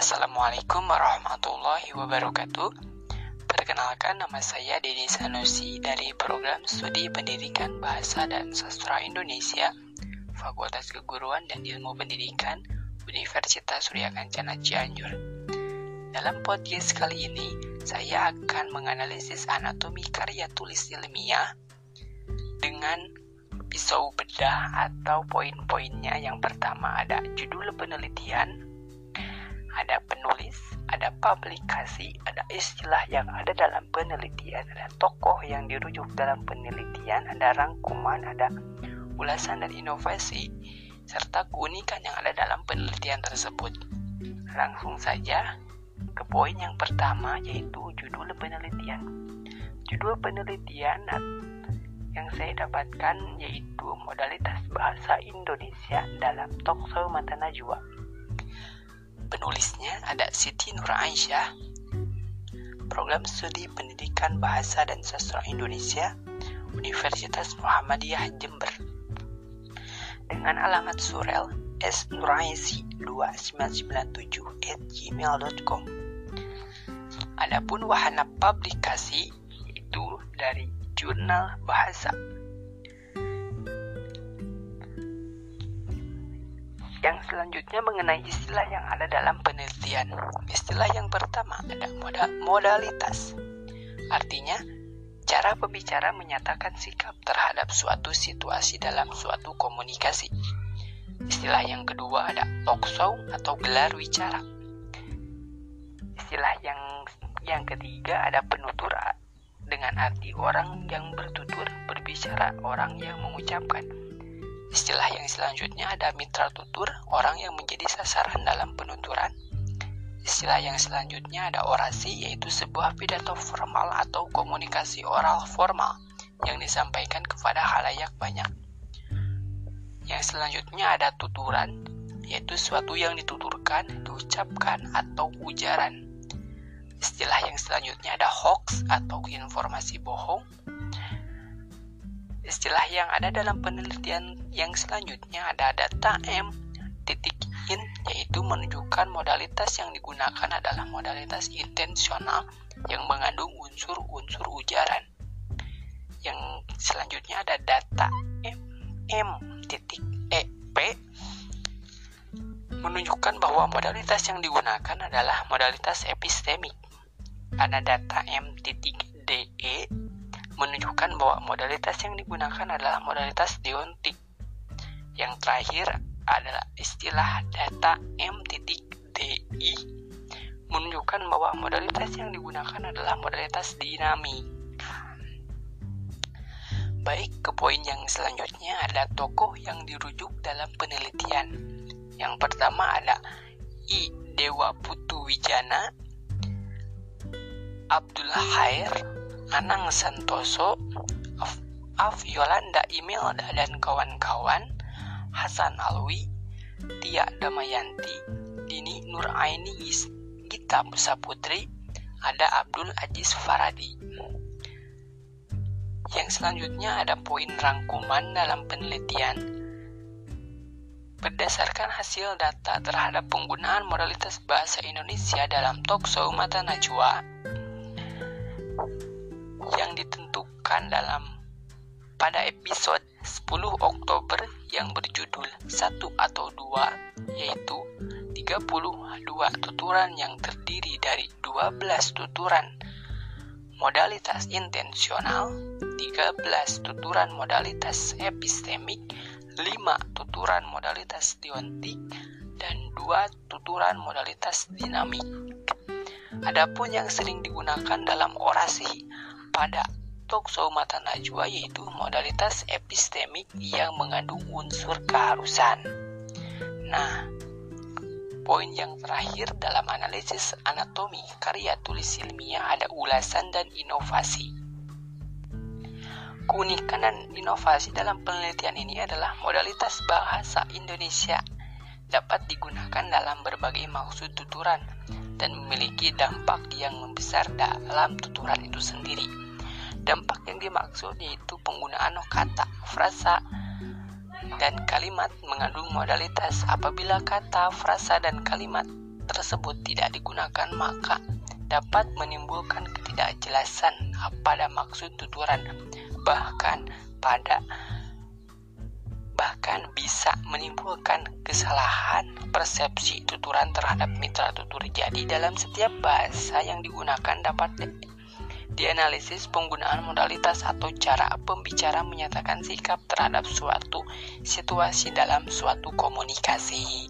Assalamualaikum warahmatullahi wabarakatuh. Perkenalkan nama saya Dedi Sanusi dari program Studi Pendidikan Bahasa dan Sastra Indonesia, Fakultas Keguruan dan Ilmu Pendidikan, Universitas Surya Kencana Cianjur. Dalam podcast kali ini, saya akan menganalisis anatomi karya tulis ilmiah dengan pisau bedah atau poin-poinnya. Yang pertama ada judul penelitian, ada penulis, ada publikasi, ada istilah yang ada dalam penelitian, ada tokoh yang dirujuk dalam penelitian, ada rangkuman, ada ulasan dan inovasi, serta keunikan yang ada dalam penelitian tersebut. Langsung saja ke poin yang pertama yaitu judul penelitian. Judul penelitian yang saya dapatkan yaitu modalitas bahasa Indonesia dalam Talkshow Mata Najwa Penulisnya ada Siti Nur Aisyah. Program Studi Pendidikan Bahasa dan Sastra Indonesia Universitas Muhammadiyah Jember. Dengan alamat surel s.nuraisi2997 at gmail.com Adapun wahana publikasi itu dari Jurnal Bahasa Yang selanjutnya mengenai istilah yang ada dalam penelitian. Istilah yang pertama ada modal modalitas. Artinya, cara pembicara menyatakan sikap terhadap suatu situasi dalam suatu komunikasi. Istilah yang kedua ada talk atau gelar wicara. Istilah yang yang ketiga ada penutur dengan arti orang yang bertutur, berbicara, orang yang mengucapkan. Istilah yang selanjutnya ada mitra tutur, orang yang menjadi sasaran dalam penuturan. Istilah yang selanjutnya ada orasi, yaitu sebuah pidato formal atau komunikasi oral formal yang disampaikan kepada halayak banyak. Yang selanjutnya ada tuturan, yaitu suatu yang dituturkan, diucapkan, atau ujaran. Istilah yang selanjutnya ada hoax atau informasi bohong, Istilah yang ada dalam penelitian yang selanjutnya ada data M titik in yaitu menunjukkan modalitas yang digunakan adalah modalitas intensional yang mengandung unsur-unsur ujaran. Yang selanjutnya ada data M, M titik E P menunjukkan bahwa modalitas yang digunakan adalah modalitas epistemik. Ada data M titik DE menunjukkan bahwa modalitas yang digunakan adalah modalitas deontik. Yang terakhir adalah istilah data M.DI menunjukkan bahwa modalitas yang digunakan adalah modalitas dinamik. Baik, ke poin yang selanjutnya ada tokoh yang dirujuk dalam penelitian. Yang pertama ada I. Dewa Putu Wijana, Abdullah Khair, Anang Santoso, Af Yolanda Imelda dan kawan-kawan, Hasan Alwi, Tia Damayanti, Dini Nur Aini Gita Musa Putri, ada Abdul Aziz Faradi. Yang selanjutnya ada poin rangkuman dalam penelitian. Berdasarkan hasil data terhadap penggunaan modalitas bahasa Indonesia dalam talkshow Mata Najwa, yang ditentukan dalam pada episode 10 Oktober yang berjudul satu atau dua yaitu 32 tuturan yang terdiri dari 12 tuturan modalitas intensional, 13 tuturan modalitas epistemik, 5 tuturan modalitas deontik, dan 2 tuturan modalitas dinamik. Adapun yang sering digunakan dalam orasi pada talkshow mata najwa yaitu modalitas epistemik yang mengandung unsur keharusan. Nah, poin yang terakhir dalam analisis anatomi karya tulis ilmiah ada ulasan dan inovasi. Keunikan dan inovasi dalam penelitian ini adalah modalitas bahasa Indonesia dapat digunakan dalam berbagai maksud tuturan dan memiliki dampak yang membesar dalam tuturan itu sendiri. Dampak yang dimaksud yaitu penggunaan kata, frasa, dan kalimat mengandung modalitas apabila kata, frasa, dan kalimat tersebut tidak digunakan maka dapat menimbulkan ketidakjelasan pada maksud tuturan bahkan pada bahkan bisa menimbulkan kesalahan persepsi tuturan terhadap mitra tutur. Jadi dalam setiap bahasa yang digunakan dapat dianalisis penggunaan modalitas atau cara pembicara menyatakan sikap terhadap suatu situasi dalam suatu komunikasi.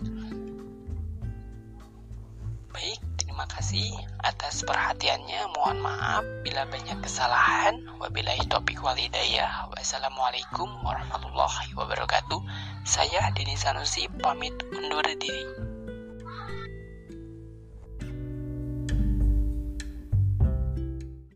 Terima kasih atas perhatiannya. Mohon maaf bila banyak kesalahan. Wabillahi taufiq wal hidayah. Wassalamualaikum warahmatullahi wabarakatuh. Saya Dini Sanusi pamit undur diri.